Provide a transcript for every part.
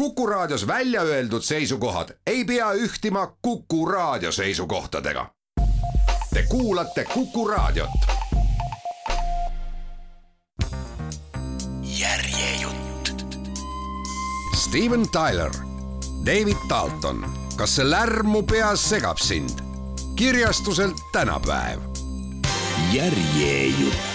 Kuku Raadios välja öeldud seisukohad ei pea ühtima Kuku Raadio seisukohtadega. Te kuulate Kuku Raadiot. järjejutt. Steven Tyler, David Dalton, kas see lärm mu peas segab sind? kirjastuselt tänapäev. järjejutt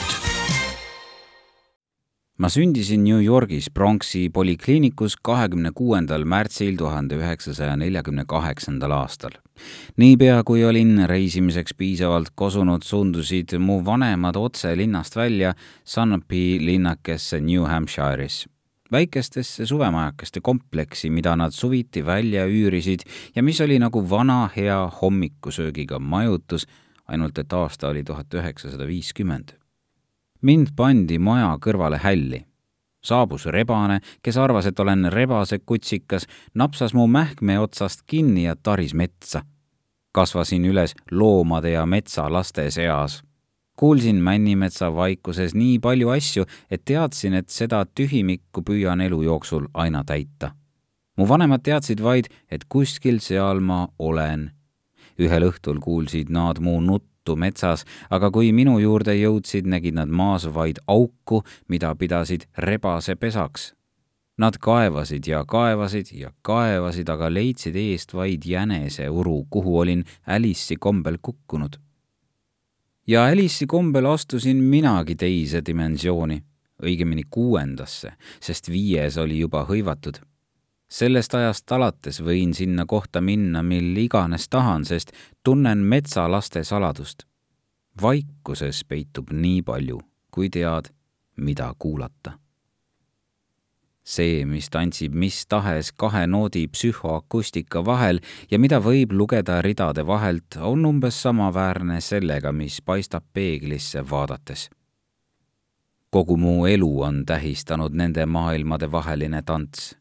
ma sündisin New Yorgis Bronxi polikliinikus kahekümne kuuendal märtsil tuhande üheksasaja neljakümne kaheksandal aastal. niipea, kui olin reisimiseks piisavalt kosunud, suundusid mu vanemad otse linnast välja Sunapee linnakesse New Hampshire'is väikestesse suvemajakeste kompleksi, mida nad suviti välja üürisid ja mis oli nagu vana hea hommikusöögiga majutus, ainult et aasta oli tuhat üheksasada viiskümmend mind pandi maja kõrvale hälli. saabus rebane, kes arvas, et olen rebase kutsikas, napsas mu mähkme otsast kinni ja taris metsa. kasvasin üles loomade ja metsalaste seas. kuulsin Männimetsa vaikuses nii palju asju, et teadsin, et seda tühimikku püüan elu jooksul aina täita. mu vanemad teadsid vaid, et kuskil seal ma olen. ühel õhtul kuulsid nad mu nuttu juttu metsas, aga kui minu juurde jõudsid, nägid nad maas vaid auku, mida pidasid rebase pesaks. Nad kaevasid ja kaevasid ja kaevasid, aga leidsid eest vaid jäneseuru, kuhu olin Alice'i kombel kukkunud. ja Alice'i kombel astusin minagi teise dimensiooni, õigemini kuuendasse, sest viies oli juba hõivatud sellest ajast alates võin sinna kohta minna, mil iganes tahan, sest tunnen metsalaste saladust. vaikuses peitub nii palju, kui tead, mida kuulata. see, mis tantsib mis tahes kahe noodi psühhoakustika vahel ja mida võib lugeda ridade vahelt, on umbes samaväärne sellega, mis paistab peeglisse vaadates kogu mu elu on tähistanud nende maailmade vaheline tants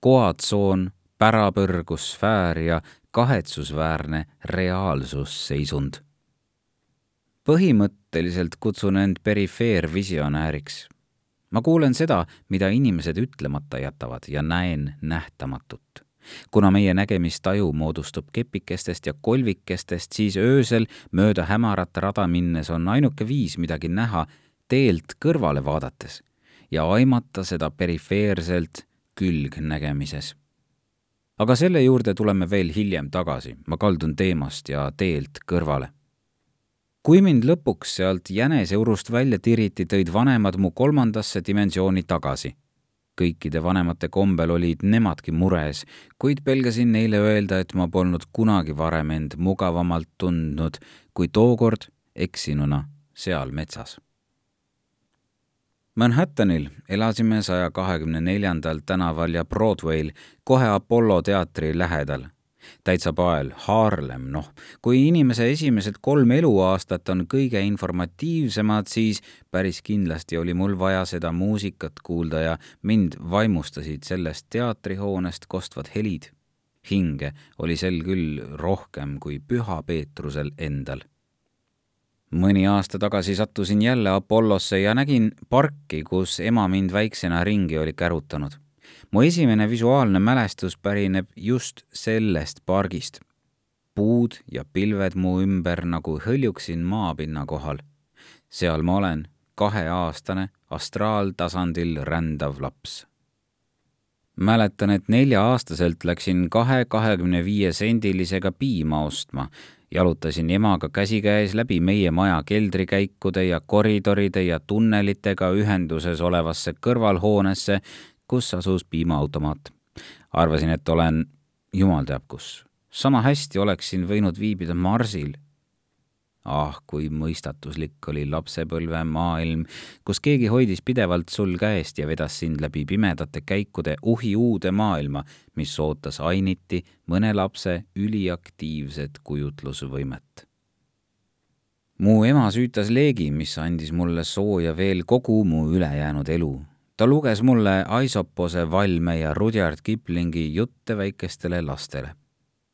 koatsoon, pärapõrgusfäär ja kahetsusväärne reaalsusseisund. põhimõtteliselt kutsun end perifeervisionääriks. ma kuulen seda, mida inimesed ütlemata jätavad ja näen nähtamatut kuna meie nägemistaju moodustub kepikestest ja kolvikestest, siis öösel mööda hämarat rada minnes on ainuke viis midagi näha teelt kõrvale vaadates ja aimata seda perifeerselt külgnägemises. aga selle juurde tuleme veel hiljem tagasi, ma kaldun teemast ja teelt kõrvale. kui mind lõpuks sealt jäneseurust välja tiriti, tõid vanemad mu kolmandasse dimensiooni tagasi. kõikide vanemate kombel olid nemadki mures, kuid pelgasin neile öelda, et ma polnud kunagi varem end mugavamalt tundnud kui tookord eksinuna seal metsas Manhattanil elasime saja kahekümne neljandal tänaval ja Broadway'l kohe Apollo teatri lähedal. täitsa pael, Haarlem, noh, kui inimese esimesed kolm eluaastat on kõige informatiivsemad, siis päris kindlasti oli mul vaja seda muusikat kuulda ja mind vaimustasid sellest teatrihoonest kostvad helid. hinge oli sel küll rohkem kui Püha Peetrusel endal mõni aasta tagasi sattusin jälle Apollosse ja nägin parki, kus ema mind väiksena ringi oli kärutanud. mu esimene visuaalne mälestus pärineb just sellest pargist. puud ja pilved mu ümber nagu hõljuksin maapinna kohal. seal ma olen, kaheaastane, astraaltasandil rändav laps mäletan, et nelja-aastaselt läksin kahe kahekümne viie sendilisega piima ostma jalutasin emaga käsikäes läbi meie maja keldrikäikude ja koridoride ja tunnelitega ühenduses olevasse kõrvalhoonesse, kus asus piimaautomaat. arvasin, et olen jumal teab kus. sama hästi oleksin võinud viibida Marsil ah, kui mõistatuslik oli lapsepõlve maailm, kus keegi hoidis pidevalt sul käest ja vedas sind läbi pimedate käikude uhi uude maailma, mis ootas ainiti mõne lapse üliaktiivset kujutlusvõimet. mu ema süütas leegi, mis andis mulle sooja veel kogu mu ülejäänud elu. ta luges mulle Aisopose valme ja Rudyard Kiplingi jutte väikestele lastele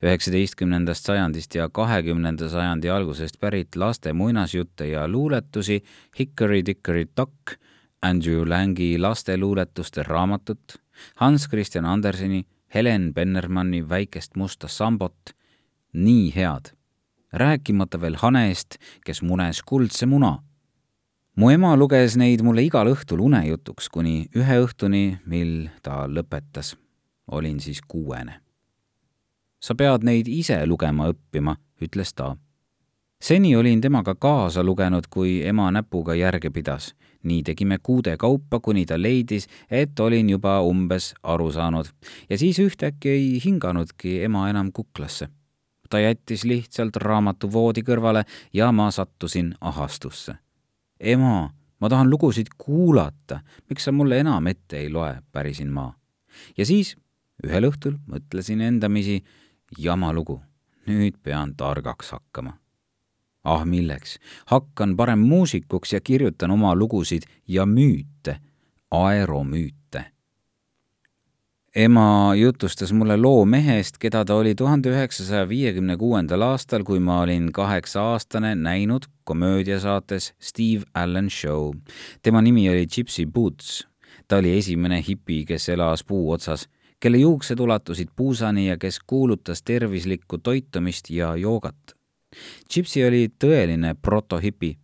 üheksateistkümnendast sajandist ja kahekümnenda sajandi algusest pärit laste muinasjutte ja luuletusi Hickory Dickory Dock, Andrew Langi lasteluuletuste raamatut, Hans Christian Anderseni Helen Bennermanni väikest musta sambot, nii head. rääkimata veel hanest, kes munes kuldse muna. mu ema luges neid mulle igal õhtul unejutuks, kuni ühe õhtuni, mil ta lõpetas. olin siis kuuene. Sa pead neid ise lugema õppima, ütles ta seni olin temaga kaasa lugenud, kui ema näpuga järge pidas. nii tegime kuude kaupa, kuni ta leidis, et olin juba umbes aru saanud ja siis ühtäkki ei hinganudki ema enam kuklasse. ta jättis lihtsalt raamatu voodi kõrvale ja ma sattusin ahastusse. ema, ma tahan lugusid kuulata, miks sa mulle enam ette ei loe, pärisin ma. ja siis ühel õhtul mõtlesin endamisi, jama lugu, nüüd pean targaks hakkama ah milleks, hakkan parem muusikuks ja kirjutan oma lugusid ja müüte, aeromüüte. ema jutustas mulle loo mehest, keda ta oli tuhande üheksasaja viiekümne kuuendal aastal, kui ma olin kaheksa-aastane, näinud komöödiasaates Steve Allen Show. tema nimi oli Gypsy Boots. ta oli esimene hipi, kes elas puu otsas kelle juuksed ulatusid puusani ja kes kuulutas tervislikku toitumist ja joogat Gypsy oli tõeline protohipi.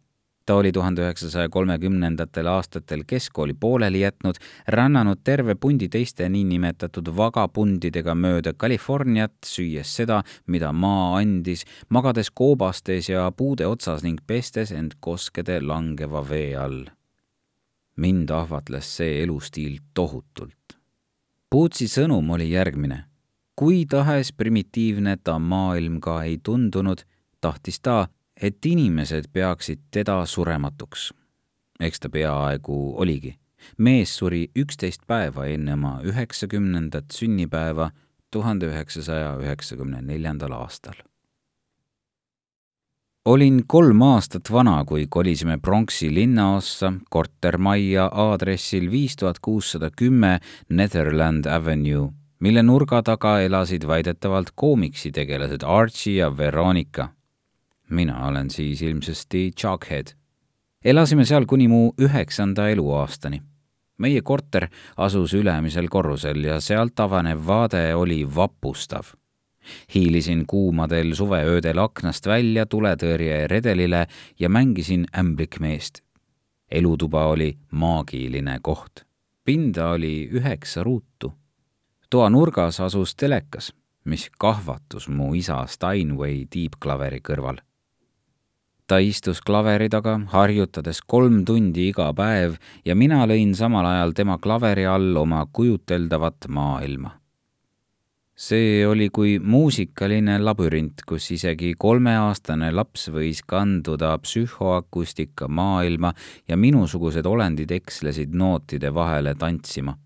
ta oli tuhande üheksasaja kolmekümnendatel aastatel keskkooli pooleli jätnud, rännanud terve pundi teiste niinimetatud vagabundidega mööda Californiat, süües seda, mida maa andis, magades koobastes ja puude otsas ning pestes end koskede langeva vee all. mind ahvatles see elustiil tohutult. Puutsi sõnum oli järgmine kui tahes primitiivne ta maailm ka ei tundunud, tahtis ta, et inimesed peaksid teda surematuks. eks ta peaaegu oligi. mees suri üksteist päeva enne oma üheksakümnendat sünnipäeva tuhande üheksasaja üheksakümne neljandal aastal. Olin kolm aastat vana, kui kolisime Bronxi linnaossa kortermajja aadressil viis tuhat kuussada kümme Netherland Avenue, mille nurga taga elasid väidetavalt koomiksitegelased Archie ja Veronica mina olen siis ilmsesti Chuckhead. elasime seal kuni mu üheksanda eluaastani. meie korter asus ülemisel korrusel ja sealt avanev vaade oli vapustav. Hiilisin kuumadel suveöödel aknast välja tuletõrjeredelile ja mängisin ämblikmeest. elutuba oli maagiline koht. pinda oli üheksa ruutu. toa nurgas asus telekas mis kahvatus mu isa Steinway tiibklaveri kõrval ta istus klaveri taga, harjutades kolm tundi iga päev ja mina lõin samal ajal tema klaveri all oma kujuteldavat maailma. See oli kui muusikaline labürint, kus isegi kolmeaastane laps võis kanduda psühhoakustika maailma ja minusugused olendid ekslesid nootide vahele tantsima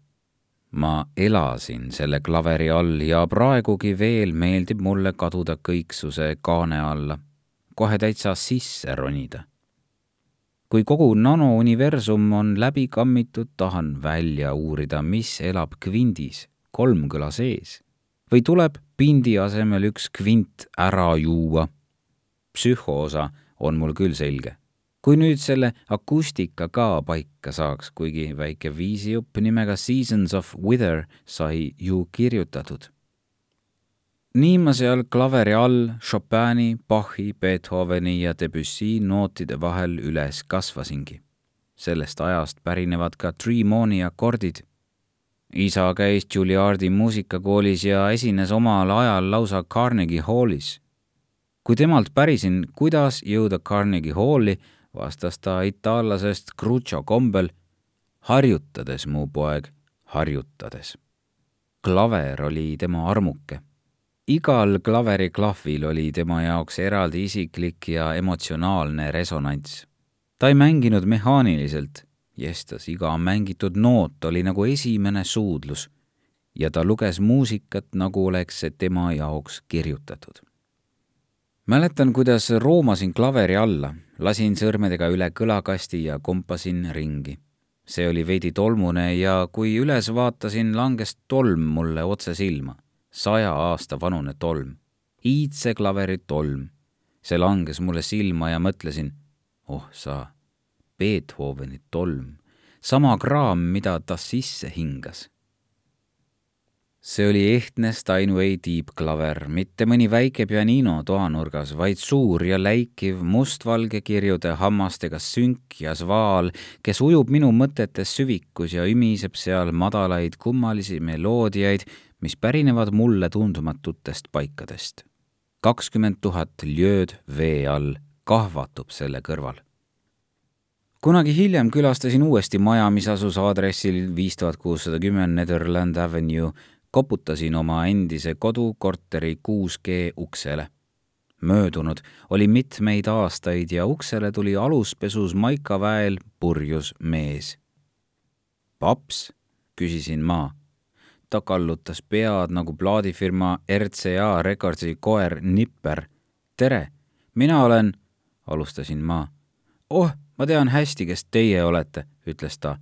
ma elasin selle klaveri all ja praegugi veel meeldib mulle kaduda kõiksuse kaane alla kohe täitsa sisse ronida. kui kogu nanouniversum on läbi kammitud, tahan välja uurida, mis elab kvindis, kolmkõla sees. Või tuleb pindi asemel üks kvint ära juua. psühhoosa on mul küll selge. kui nüüd selle akustika ka paika saaks, kuigi väike viisijupp nimega Seasons of Wither sai ju kirjutatud nii ma seal klaveri all Chopini, Bachi, Beethoveni ja Debussy nootide vahel üles kasvasingi. sellest ajast pärinevad ka Tremoni akordid. Isa käis Juilliardi muusikakoolis ja esines omal ajal lausa Carnegie Hallis. kui temalt pärisin, kuidas jõuda Carnegie Halli, vastas ta itaallasest Crucio kombel, harjutades, mu poeg, harjutades. klaver oli tema armuke igal klaveriklahvil oli tema jaoks eraldi isiklik ja emotsionaalne resonants. ta ei mänginud mehaaniliselt, jestas iga mängitud noot oli nagu esimene suudlus ja ta luges muusikat, nagu oleks see tema jaoks kirjutatud. mäletan, kuidas roomasin klaveri alla, lasin sõrmedega üle kõlakasti ja kompasin ringi. see oli veidi tolmune ja kui üles vaatasin, langes tolm mulle otse silma saja aasta vanune tolm, iidseklaveri tolm. see langes mulle silma ja mõtlesin, oh sa, Beethoveni tolm, sama kraam, mida ta sisse hingas. see oli ehtne Steinway tiibklaver, mitte mõni väike pianino toanurgas, vaid suur ja läikiv mustvalge kirjude hammastega sünkjas vaal, kes ujub minu mõtetes süvikus ja ümiseb seal madalaid kummalisi meloodiaid, mis pärinevad mulle tundumatutest paikadest. kakskümmend tuhat ljööd vee all kahvatub selle kõrval kunagi hiljem külastasin uuesti maja, mis asus aadressil viis tuhat kuussada kümme Netherland Avenue koputasin oma endise kodukorteri 6G uksele. möödunud oli mitmeid aastaid ja uksele tuli aluspesus maikaväel purjus mees. paps, küsisin ma. ta kallutas pead nagu plaadifirma RCA Recordsi koer Nipper. tere, mina olen, alustasin ma. oh, ma tean hästi, kes teie olete, ütles ta.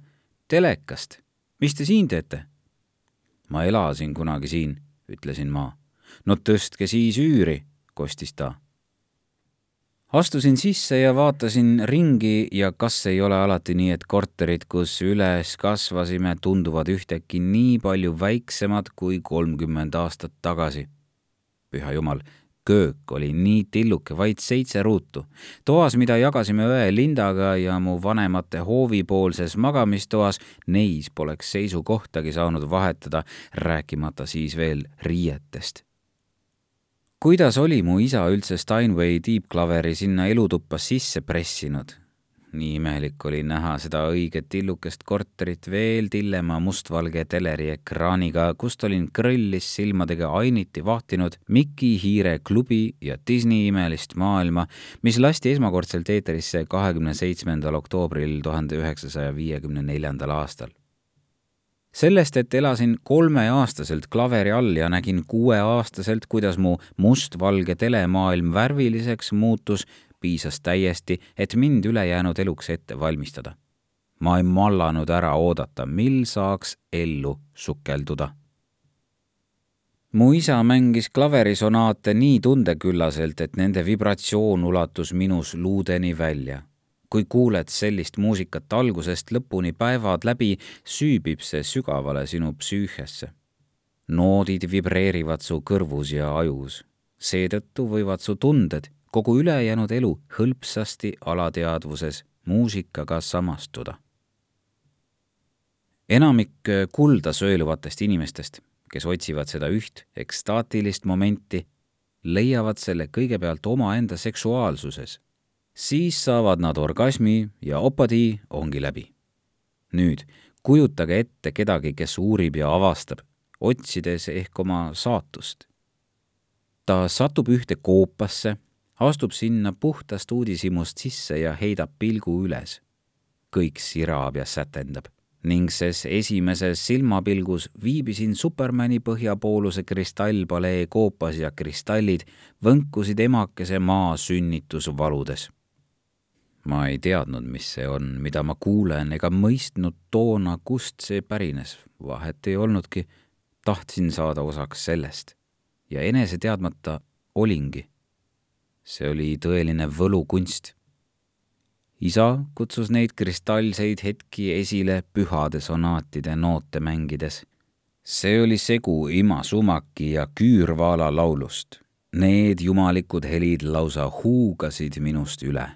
telekast, mis te siin teete? ma elasin kunagi siin, ütlesin ma. no tõstke siis üüri, kostis ta. astusin sisse ja vaatasin ringi ja kas ei ole alati nii, et korterid, kus üles kasvasime, tunduvad ühtäkki nii palju väiksemad kui kolmkümmend aastat tagasi. püha jumal, köök oli nii tilluke, vaid seitse ruutu. toas, mida jagasime õe Lindaga ja mu vanemate hoovipoolses magamistoas, neis poleks seisukohtagi saanud vahetada, rääkimata siis veel riietest. kuidas oli mu isa üldse Steinway tiibklaveri sinna elutuppa sisse pressinud? Nii imelik oli näha seda õiget tillukest korterit veel tillema mustvalge teleri ekraaniga, kust olin krõllis silmadega ainiti vahtinud Mikki Hiire klubi ja Disney imelist maailma, mis lasti esmakordselt eetrisse kahekümne seitsmendal oktoobril tuhande üheksasaja viiekümne neljandal aastal. Sellest, et elasin kolmeaastaselt klaveri all ja nägin kuueaastaselt, kuidas mu mustvalge telemaailm värviliseks muutus, piisas täiesti, et mind ülejäänud eluks ette valmistada. ma ei mallanud ära oodata, mil saaks ellu sukelduda. mu isa mängis klaverisonaate nii tundeküllaselt, et nende vibratsioon ulatus minus luudeni välja kui kuuled sellist muusikat algusest lõpuni päevad läbi, süübib see sügavale sinu psüühiasse. noodid vibreerivad su kõrvus ja ajus. seetõttu võivad su tunded kogu ülejäänud elu hõlpsasti alateadvuses muusikaga samastuda. enamik kulda sõeluvatest inimestest, kes otsivad seda üht ekstaatilist momenti, leiavad selle kõigepealt omaenda seksuaalsuses. siis saavad nad orgasmi ja opadii ongi läbi. nüüd kujutage ette kedagi, kes uurib ja avastab, otsides ehk oma saatust. ta satub ühte koopasse astub sinna puhtast uudishimust sisse ja heidab pilgu üles. kõik sirab ja sätendab ning ses esimeses silmapilgus viibisin Supermani põhjapooluse kristallpalee koopas ja kristallid võnkusid emakese maa sünnitusvaludes. ma ei teadnud, mis see on, mida ma kuulen, ega mõistnud toona, kust see pärines, vahet ei olnudki, tahtsin saada osaks sellest ja enese teadmata olingi see oli tõeline võlukunst. isa kutsus neid kristallseid hetki esile pühade sonaatide noote mängides. see oli segu Ima Sumaki ja Küürvaala laulust. Need jumalikud helid lausa huugasid minust üle.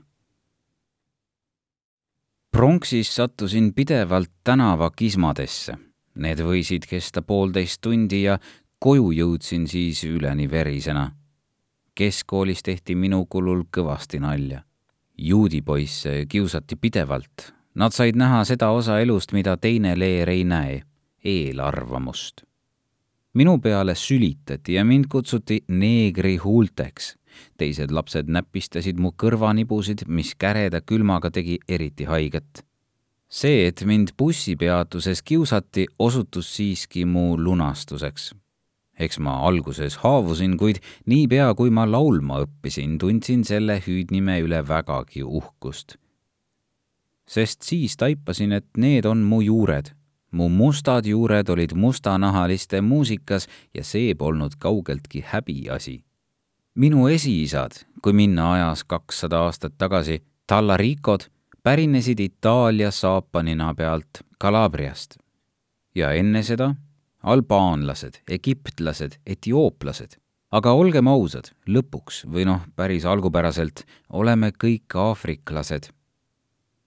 pronksis sattusin pidevalt tänavakismadesse. Need võisid kesta poolteist tundi ja koju jõudsin siis üleni verisena keskkoolis tehti minu kulul kõvasti nalja. juudipoisse kiusati pidevalt. Nad said näha seda osa elust, mida teine leer ei näe, eelarvamust. minu peale sülitati ja mind kutsuti neegri huulteks. teised lapsed näpistasid mu kõrvanibusid, mis käreda külmaga tegi eriti haiget see, et mind bussipeatuses kiusati, osutus siiski mu lunastuseks eks ma alguses haavusin, kuid niipea, kui ma laulma õppisin, tundsin selle hüüdnime üle vägagi uhkust. sest siis taipasin, et need on mu juured. mu mustad juured olid mustanahaliste muusikas ja see polnud kaugeltki häbiasi. minu esiisad, kui minna ajas kakssada aastat tagasi, tallarikod, pärinesid Itaalia saapanina pealt Kalabriast ja enne seda albaanlased, egiptlased, etiooplased. aga olgem ausad, lõpuks või noh, päris algupäraselt oleme kõik aafriklased.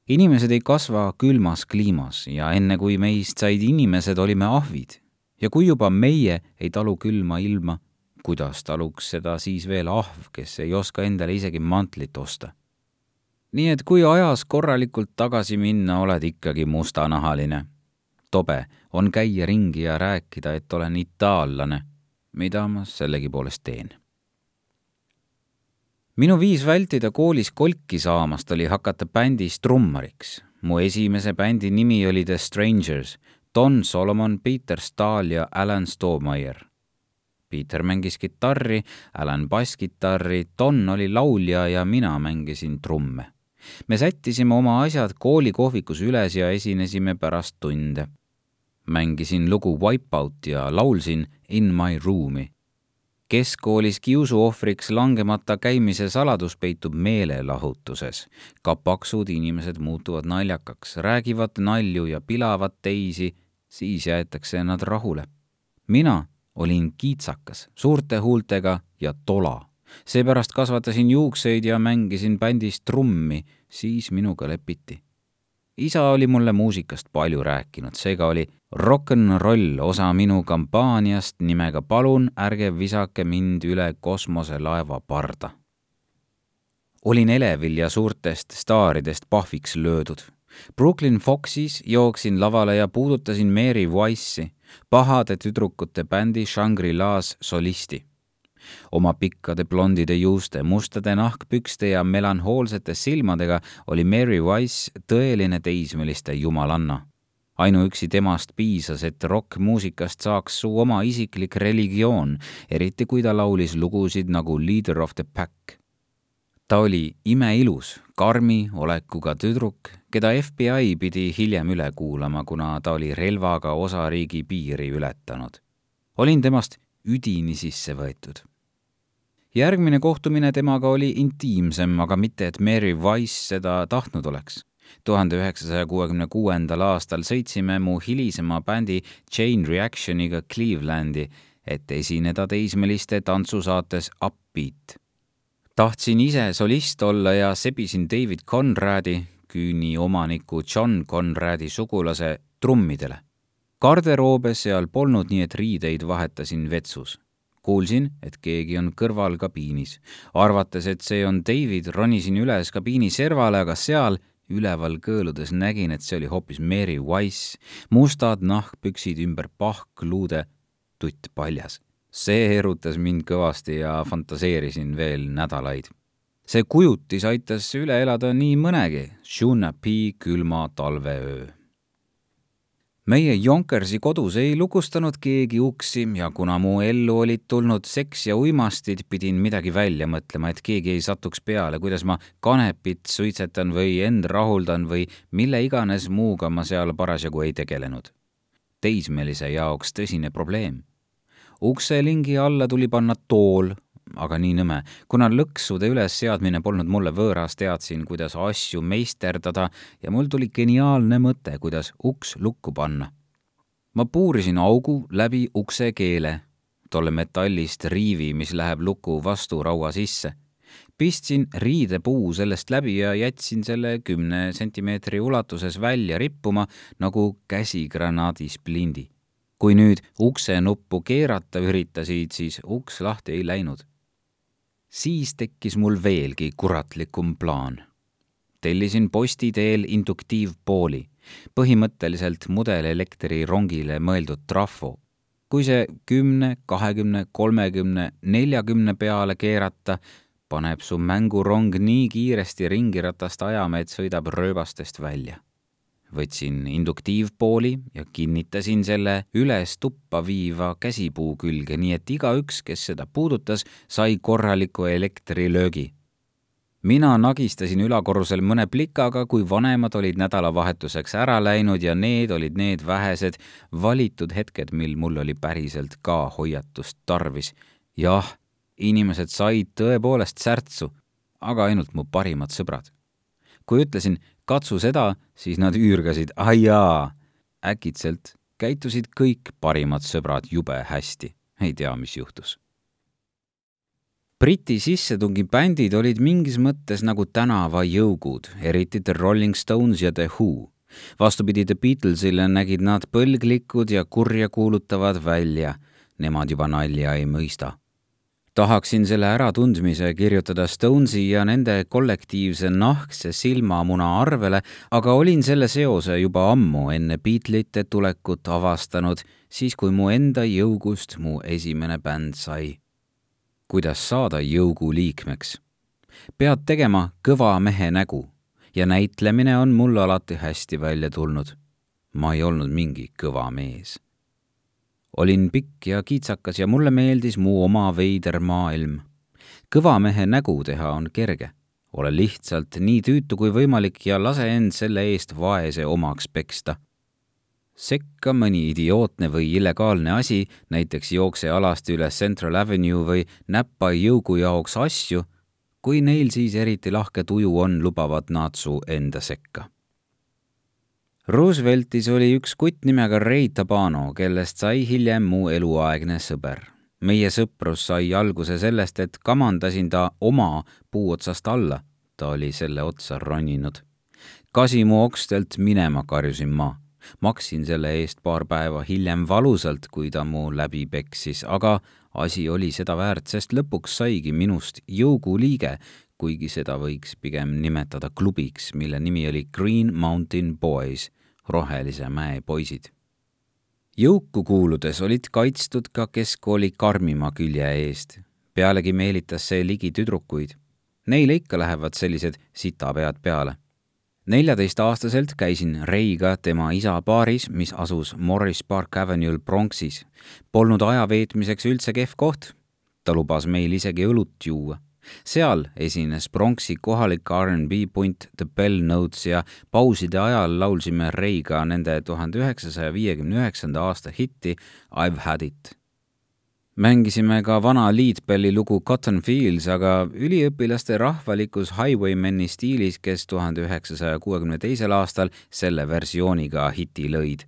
inimesed ei kasva külmas kliimas ja enne kui meist said inimesed, olime ahvid. ja kui juba meie ei talu külma ilma, kuidas taluks seda siis veel ahv, kes ei oska endale isegi mantlit osta? nii et kui ajas korralikult tagasi minna, oled ikkagi mustanahaline. Tobe on käia ringi ja rääkida, et olen itaallane, mida ma sellegipoolest teen. minu viis vältida koolis kolki saamast oli hakata bändis trummariks. mu esimese bändi nimi oli The Strangers, Don Solomon, Peter Stahl ja Alan Stoomaier Peter mängis kitarri, Alan basskitarri, Don oli laulja ja mina mängisin trumme me sättisime oma asjad koolikohvikus üles ja esinesime pärast tunde. Mängisin lugu Wipeout ja laulsin In my room'i. keskkoolis kiusuohvriks langemata käimise saladus peitub meelelahutuses. ka paksud inimesed muutuvad naljakaks, räägivad nalju ja pilavad teisi, siis jäetakse nad rahule. mina olin kiitsakas, suurte huultega ja tola seepärast kasvatasin juukseid ja mängisin bändis trummi, siis minuga lepiti. isa oli mulle muusikast palju rääkinud, seega oli rock n roll osa minu kampaaniast nimega Palun ärge visake mind üle kosmoselaeva parda. olin elevil ja suurtest staaridest pahviks löödud. Brooklyn Foxis jooksin lavale ja puudutasin Mary Wise'i, pahade tüdrukute bändi Shangri-La's solisti oma pikkade blondide juuste, mustade nahkpükste ja melanhoolsete silmadega oli Mary Wise tõeline teismeliste jumalanna. Ainuüksi temast piisas, et rokkmuusikast saaks su oma isiklik religioon, eriti kui ta laulis lugusid nagu Leader of the Pack. ta oli imeilus, karmi olekuga tüdruk, keda FBI pidi hiljem üle kuulama, kuna ta oli relvaga osariigi piiri ületanud. olin temast üdini sisse võetud järgmine kohtumine temaga oli intiimsem, aga mitte, et Mary Wise seda tahtnud oleks. Tuhande üheksasaja kuuekümne kuuendal aastal sõitsime mu hilisema bändi Chain Reactioniga Clevelandi, et esineda teismeliste tantsusaates Upbeat. tahtsin ise solist olla ja sebisin David Conradi, küüni omaniku John Conradi sugulase, trummidele. garderoobe seal polnud, nii et riideid vahetasin vetsus kuulsin, et keegi on kõrval kabiinis. arvates, et see on David, ronisin üles kabiini servale, aga seal üleval kõõludes nägin, et see oli hoopis Mary Wise, mustad nahkpüksid ümber pahkluude, tutt paljas. see erutas mind kõvasti ja fantaseerisin veel nädalaid. see kujutis aitas üle elada nii mõnegi Shuna P külma talveöö meie Jonkersi kodus ei lukustanud keegi uksi ja kuna mu ellu olid tulnud seks ja uimastid, pidin midagi välja mõtlema, et keegi ei satuks peale, kuidas ma kanepit suitsetan või end rahuldan või mille iganes muuga ma seal parasjagu ei tegelenud. teismelise jaoks tõsine probleem. ukselingi alla tuli panna tool, aga nii nõme. kuna lõksude ülesseadmine polnud mulle võõras, teadsin, kuidas asju meisterdada ja mul tuli geniaalne mõte, kuidas uks lukku panna. ma puurisin augu läbi ukse keele, tolle metallist riivi, mis läheb luku vasturaua sisse. pistsin riidepuu sellest läbi ja jätsin selle kümne sentimeetri ulatuses välja rippuma nagu käsigranaadi splindi kui nüüd ukse nuppu keerata üritasid, siis uks lahti ei läinud siis tekkis mul veelgi kuratlikum plaan. tellisin posti teel induktiivpooli, põhimõtteliselt mudelelektrirongile mõeldud trafo. kui see kümne, kahekümne, kolmekümne, neljakümne peale keerata, paneb su mängurong nii kiiresti ringiratast ajama, et sõidab rööbastest välja võtsin induktiivpooli ja kinnitasin selle üles tuppa viiva käsipuu külge, nii et igaüks, kes seda puudutas, sai korraliku elektrilöögi. mina nagistasin ülakorrusel mõne plikaga, kui vanemad olid nädalavahetuseks ära läinud ja need olid need vähesed valitud hetked, mil mul oli päriselt ka hoiatust tarvis. jah, inimesed said tõepoolest särtsu, aga ainult mu parimad sõbrad. kui ütlesin katsu seda, siis nad üürgasid, ai jaa. äkitselt käitusid kõik parimad sõbrad jube hästi. ei tea, mis juhtus. Briti sissetungibändid olid mingis mõttes nagu tänavajõugud, eriti The Rolling Stones ja The Who. vastupidi The Beatlesile nägid nad põlglikud ja kurjakuulutavad välja. Nemad juba nalja ei mõista tahaksin selle äratundmise kirjutada Stonesi ja nende kollektiivse nahkse silmamuna arvele, aga olin selle seose juba ammu enne Beatlesite tulekut avastanud, siis kui mu enda jõugust mu esimene bänd sai. kuidas saada jõugu liikmeks? pead tegema kõva mehe nägu ja näitlemine on mul alati hästi välja tulnud. ma ei olnud mingi kõva mees olin pikk ja kitsakas ja mulle meeldis mu oma veider maailm. kõva mehe nägu teha on kerge. ole lihtsalt nii tüütu kui võimalik ja lase end selle eest vaese omaks peksta. sekka mõni idiootne või illegaalne asi, näiteks jookse alasti üle Central Avenue või näppa jõugu jaoks asju, kui neil siis eriti lahke tuju on, lubavad nad su enda sekka Rooseveltis oli üks kutt nimega Ray Tabano, kellest sai hiljem mu eluaegne sõber. meie sõprus sai alguse sellest, et kamandasin ta oma puu otsast alla. ta oli selle otsa roninud. kasi mu okstelt minema, karjusin ma. maksin selle eest paar päeva hiljem valusalt, kui ta mu läbi peksis, aga asi oli seda väärt, sest lõpuks saigi minust jõuguliige, kuigi seda võiks pigem nimetada klubiks, mille nimi oli Green Mountain Boys Rohelise mäe poisid. jõuku kuuludes olid kaitstud ka keskkooli karmima külje eest. pealegi meelitas see ligi tüdrukuid. Neile ikka lähevad sellised sitapead peale. neljateistaastaselt käisin Reiga tema isa baaris, mis asus Morris Park Avenue'l Bronxis. Polnud aja veetmiseks üldse kehv koht. ta lubas meil isegi õlut juua seal esines Bronxi kohalik R'n'B punt The Bell Notes ja pauside ajal laulsime Reiga nende tuhande üheksasaja viiekümne üheksanda aasta hitti I've had it. mängisime ka vana Leadbelli lugu Cotton Fields, aga üliõpilaste rahvalikus Highwaymani stiilis, kes tuhande üheksasaja kuuekümne teisel aastal selle versiooniga hiti lõid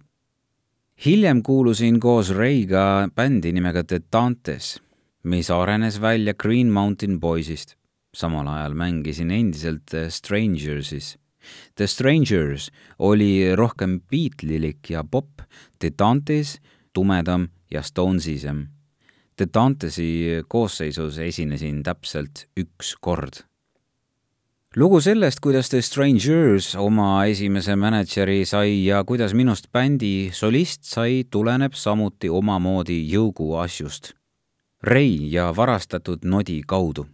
hiljem kuulusin koos Reiga bändi nimega The Dantes mis arenes välja Green Mountain Boysist. samal ajal mängisin endiselt Strangersis. The Strangers oli rohkem Beatlilik ja pop, The Dantes tumedam ja Stonesisem. The Dantesi koosseisus esinesin täpselt üks kord lugu sellest, kuidas The Strangers oma esimese mänedžeri sai ja kuidas minust bändi solist sai, tuleneb samuti omamoodi jõugu asjust rei ja varastatud nodi kaudu.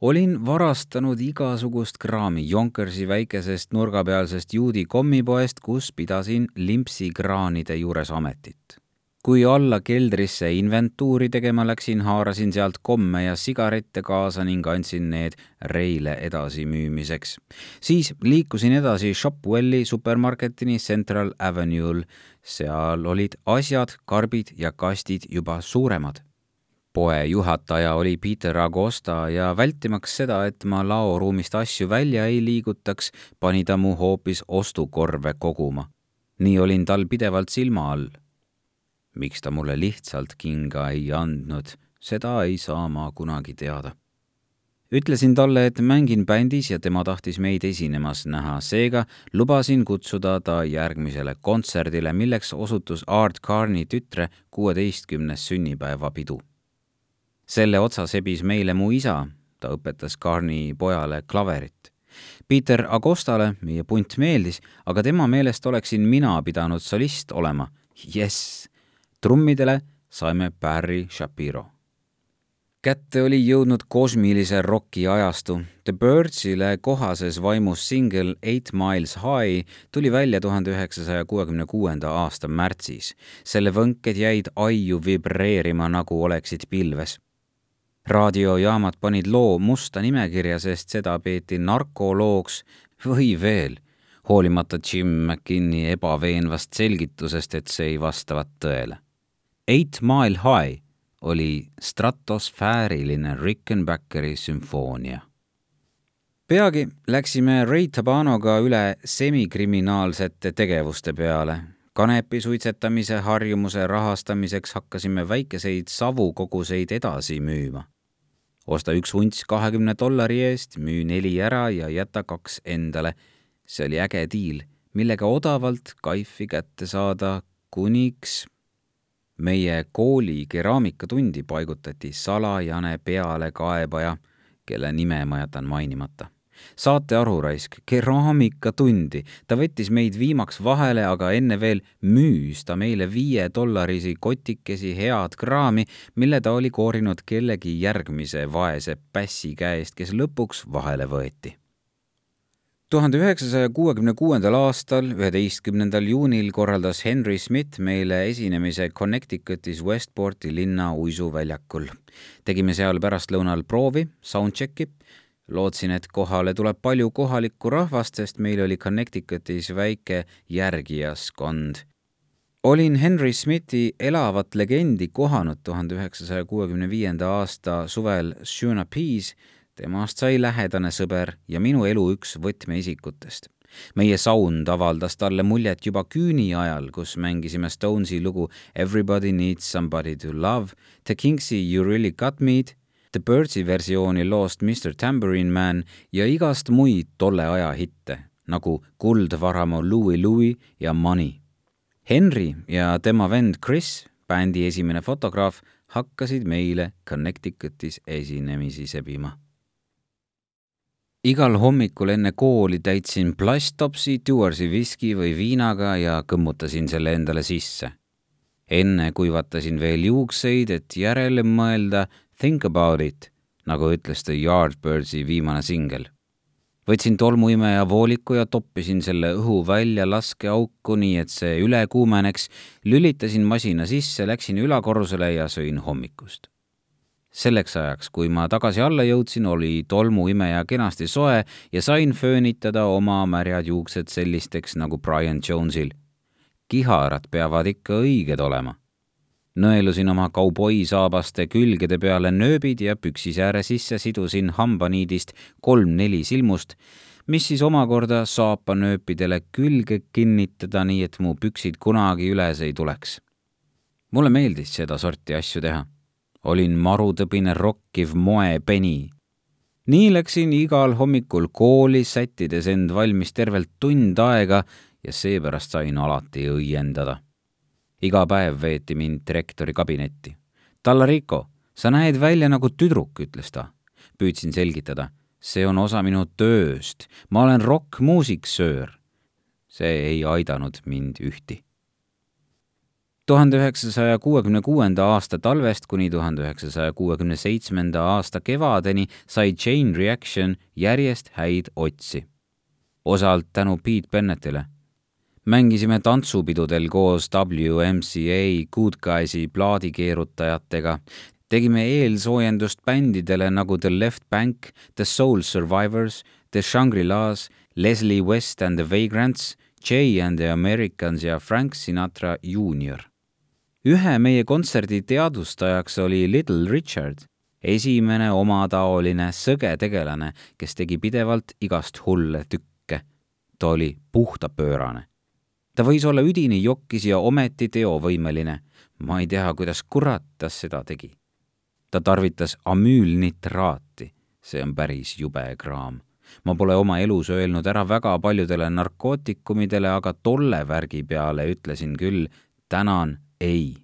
olin varastanud igasugust kraami Jonkersi väikesest nurgapealsest juudi kommipoest, kus pidasin limpsikraanide juures ametit. kui alla keldrisse inventuuri tegema läksin, haarasin sealt komme ja sigarette kaasa ning andsin need Reile edasimüümiseks. siis liikusin edasi Shopwelli supermarketini Central Avenue'l. seal olid asjad, karbid ja kastid juba suuremad poe juhataja oli Peter Agosta ja vältimaks seda, et ma laoruumist asju välja ei liigutaks, pani ta mu hoopis ostukorve koguma. nii olin tal pidevalt silma all. miks ta mulle lihtsalt kinga ei andnud, seda ei saa ma kunagi teada. ütlesin talle, et mängin bändis ja tema tahtis meid esinemas näha, seega lubasin kutsuda ta järgmisele kontserdile, milleks osutus Art Carney tütre kuueteistkümnes sünnipäevapidu selle otsa sebis meile mu isa, ta õpetas Carney pojale klaverit. Peter Agostale meie punt meeldis, aga tema meelest oleksin mina pidanud solist olema. jess! trummidele saime Barry Shapiro. kätte oli jõudnud kosmilise roki ajastu. The Birdsile kohases vaimus singel Eight Miles High tuli välja tuhande üheksasaja kuuekümne kuuenda aasta märtsis. selle võnked jäid aiu vibreerima, nagu oleksid pilves raadiojaamad panid loo musta nimekirja, sest seda peeti narkoloogs või veel, hoolimata Jim McKinney ebaveenvast selgitusest, et see ei vastavat tõele. Eight Mile High oli stratosfääriline Rickenbackeri sümfoonia. peagi läksime Ray Tabanoga üle semikriminaalsete tegevuste peale kanepi suitsetamise harjumuse rahastamiseks hakkasime väikeseid savukoguseid edasi müüma. Osta üks unts kahekümne dollari eest, müü neli ära ja jäta kaks endale. see oli äge diil, millega odavalt kaifi kätte saada, kuniks meie kooli keraamikatundi paigutati salajane pealekaebaja, kelle nime ma jätan mainimata saate aru, raisk, keraamikatundi, ta võttis meid viimaks vahele, aga enne veel müüs ta meile viiedollarise kotikesi head kraami, mille ta oli koorinud kellegi järgmise vaese pässi käest, kes lõpuks vahele võeti tuhande üheksasaja kuuekümne kuuendal aastal, üheteistkümnendal juunil korraldas Henry Smith meile esinemise Connecticutis Westporti linna uisuväljakul. tegime seal pärastlõunal proovi, soundchecki lootsin, et kohale tuleb palju kohalikku rahvast, sest meil oli Connecticutis väike järgijaskond. olin Henry Smithi elavat legendi kohanud tuhande üheksasaja kuuekümne viienda aasta suvel Shunapis, temast sai lähedane sõber ja minu elu üks võtmeisikutest. Meie sound avaldas talle muljet juba küüni ajal, kus mängisime Stonesi lugu Everybody needs somebody to love, The Kingsi You really got me'd The Birdsi versiooni loost Mr Tambourine Man ja igast muid tolle aja hitte, nagu Kuldvaramu Louie Louie ja Money. Henry ja tema vend Chris, bändi esimene fotograaf, hakkasid meile Connecticutis esinemisi sebima. igal hommikul enne kooli täitsin plasttopsi Dewarsi viski või viinaga ja kõmmutasin selle endale sisse. enne kuivatasin veel juukseid, et järele mõelda, Think about it, nagu ütles The Yardbirdsi viimane singel. võtsin tolmuimeja vooliku ja toppisin selle õhu välja laskeauku, nii et see üle kuumeneks, lülitasin masina sisse, läksin ülakorrusele ja sõin hommikust. selleks ajaks, kui ma tagasi alla jõudsin, oli tolmuimeja kenasti soe ja sain föönitada oma märjad juuksed sellisteks nagu Brian Jonesil. kiharad peavad ikka õiged olema nõelusin oma kauboisaabaste külgede peale nööbid ja püksisääre sisse sidusin hambaniidist kolm-neli silmust, mis siis omakorda saapanööpidele külge kinnitada, nii et mu püksid kunagi üles ei tuleks. mulle meeldis sedasorti asju teha. olin marutõbine rokkiv moepeni. nii läksin igal hommikul kooli, sättides end valmis tervelt tund aega ja seepärast sain alati õiendada iga päev veeti mind direktori kabinetti. Tallarico, sa näed välja nagu tüdruk, ütles ta. püüdsin selgitada. see on osa minu tööst, ma olen rokkmuusik, söör. see ei aidanud mind ühti. tuhande üheksasaja kuuekümne kuuenda aasta talvest kuni tuhande üheksasaja kuuekümne seitsmenda aasta kevadeni sai Chain Reaction järjest häid otsi. osalt tänu Pete Bennettile mängisime tantsupidudel koos WMCA Good Guysi plaadikeerutajatega, tegime eelsoojendust bändidele nagu The Left Bank, The Soul Survivors, The Shangri-Las, Leslie West and the Vagrants, Jay and the Americans ja Frank Sinatra Junior. ühe meie kontserdi teadvustajaks oli Little Richard, esimene omataoline sõge tegelane, kes tegi pidevalt igast hulle tükke. ta oli puhtapöörane ta võis olla üdini jokkis ja ometi teovõimeline. ma ei tea, kuidas kurat ta seda tegi. ta tarvitas amüülnitraati, see on päris jube kraam. ma pole oma elus öelnud ära väga paljudele narkootikumidele, aga tolle värgi peale ütlesin küll tänan, ei.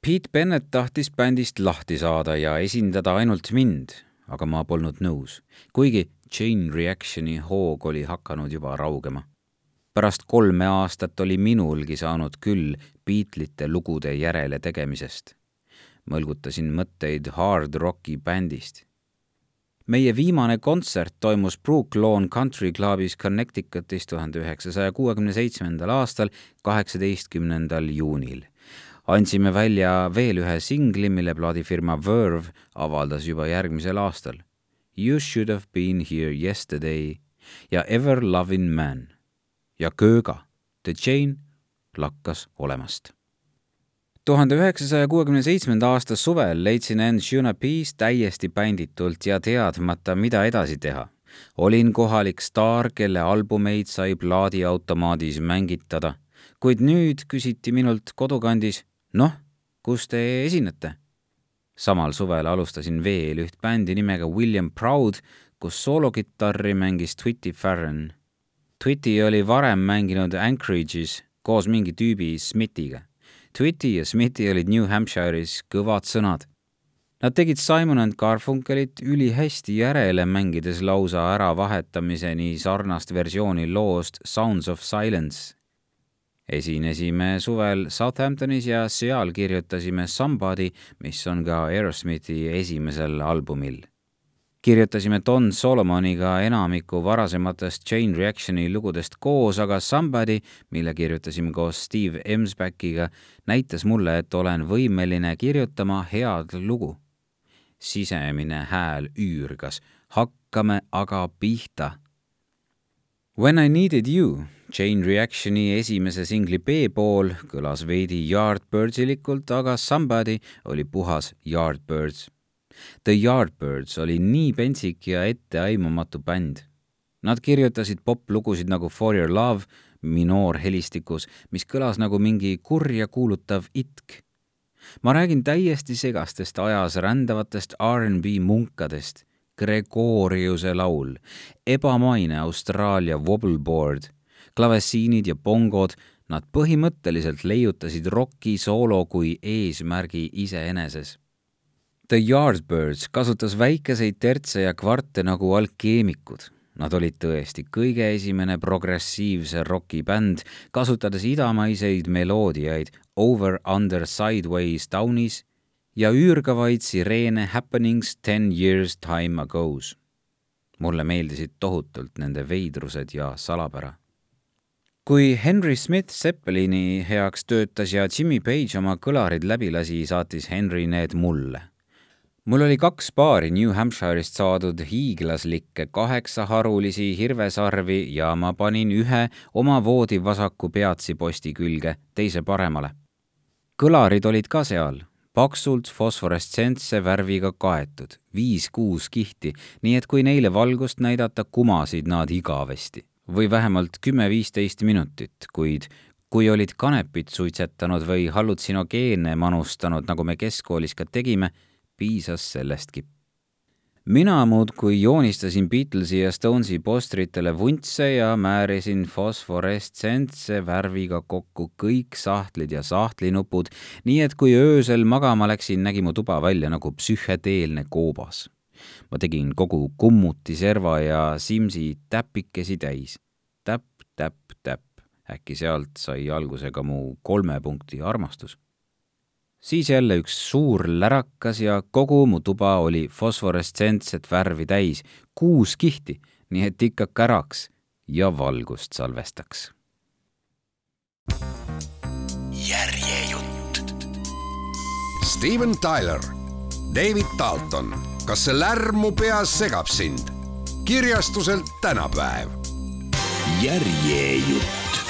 Pete Bennett tahtis bändist lahti saada ja esindada ainult mind, aga ma polnud nõus, kuigi Chain Reactioni hoog oli hakanud juba raugema pärast kolme aastat oli minulgi saanud küll Beatlesite lugude järele tegemisest. mõlgutasin mõtteid hard rocki bändist. meie viimane kontsert toimus Brook Lawn Country Clubis Connecticutis tuhande üheksasaja kuuekümne seitsmendal aastal, kaheksateistkümnendal juunil andsime välja veel ühe singli, mille plaadifirma Verve avaldas juba järgmisel aastal. You should have been here yesterday ja Ever loving man ja kööga. The Chain lakkas olemast. tuhande üheksasaja kuuekümne seitsmenda aasta suvel leidsin end Shunapis täiesti bänditult ja teadmata, mida edasi teha. olin kohalik staar, kelle albumeid sai plaadiautomaadis mängitada. kuid nüüd küsiti minult kodukandis, noh, kus te esinete? samal suvel alustasin veel üht bändi nimega William Proud, kus soolokitarri mängis Twitty Farron. Twitty oli varem mänginud Anchorage'is koos mingi tüübi Smithiga. Twitty ja Smithi olid New Hampshire'is kõvad sõnad. Nad tegid Simon and Garfunkelit ülihästi järele, mängides lausa äravahetamise sarnast versiooni loost Sounds of Silence esinesime suvel Southamptonis ja seal kirjutasime Somebody, mis on ka Aerosmithi esimesel albumil. Kirjutasime Don Solomoniga enamiku varasematest Chain Reactioni lugudest koos, aga Somebody, mille kirjutasime koos Steve Emsbackiga, näitas mulle, et olen võimeline kirjutama head lugu. sisemine hääl üürgas, hakkame aga pihta. When I needed you Chain Reactioni esimese singli B-pool kõlas veidi Yardbirdsilikult, aga Somebody oli puhas Yardbirds. The Yardbirds oli nii pentsik ja etteaimamatu bänd. Nad kirjutasid poplugusid nagu For Your Love minoorhelistikus, mis kõlas nagu mingi kurja kuulutav itk. ma räägin täiesti segastest ajas rändavatest R'n'B munkadest, Gregoriuse laul, ebamaine Austraalia wobbleboard klavessiinid ja bongod, nad põhimõtteliselt leiutasid roki soolo kui eesmärgi iseeneses. The Yardbirds kasutas väikeseid tertse ja kvarte nagu alkeemikud. Nad olid tõesti kõige esimene progressiivse rokibänd, kasutades idamaiseid meloodiaid Over, Under, Sideways, Downis ja üürgavaid sireene Happenings ten years time ago's. mulle meeldisid tohutult nende veidrused ja salapära kui Henry Smith Zeppelini heaks töötas ja Jimmy Page oma kõlarid läbi lasi, saatis Henry need mulle. Mul oli kaks paari New Hampshire'ist saadud hiiglaslikke kaheksaharulisi hirvesarvi ja ma panin ühe oma voodi vasaku peatsiposti külge, teise paremale. kõlarid olid ka seal, paksult fosforessentse värviga kaetud, viis-kuus kihti, nii et kui neile valgust näidata, kumasid nad igavesti või vähemalt kümme-viisteist minutit, kuid kui olid kanepit suitsetanud või hallutsinogeenе manustanud, nagu me keskkoolis ka tegime, piisas sellestki. mina muudkui joonistasin Beatlesi ja Stonesi postritele vuntse ja määrisin fosforessentse värviga kokku kõik sahtlid ja sahtlinupud, nii et kui öösel magama läksin, nägi mu tuba välja nagu psühhedeelne koobas ma tegin kogu kummuti serva ja Simsi täpikesi täis. täpp, täpp, täpp. äkki sealt sai alguse ka mu kolme punkti armastus. Siis jälle üks suur lärakas ja kogu mu tuba oli fosforessentset värvi täis, kuus kihti, nii et ikka käraks ja valgust salvestaks. järjejutt. Steven Tyler, David Dalton kas see lärm mu peas segab sind? kirjastuselt tänapäev. järjejutt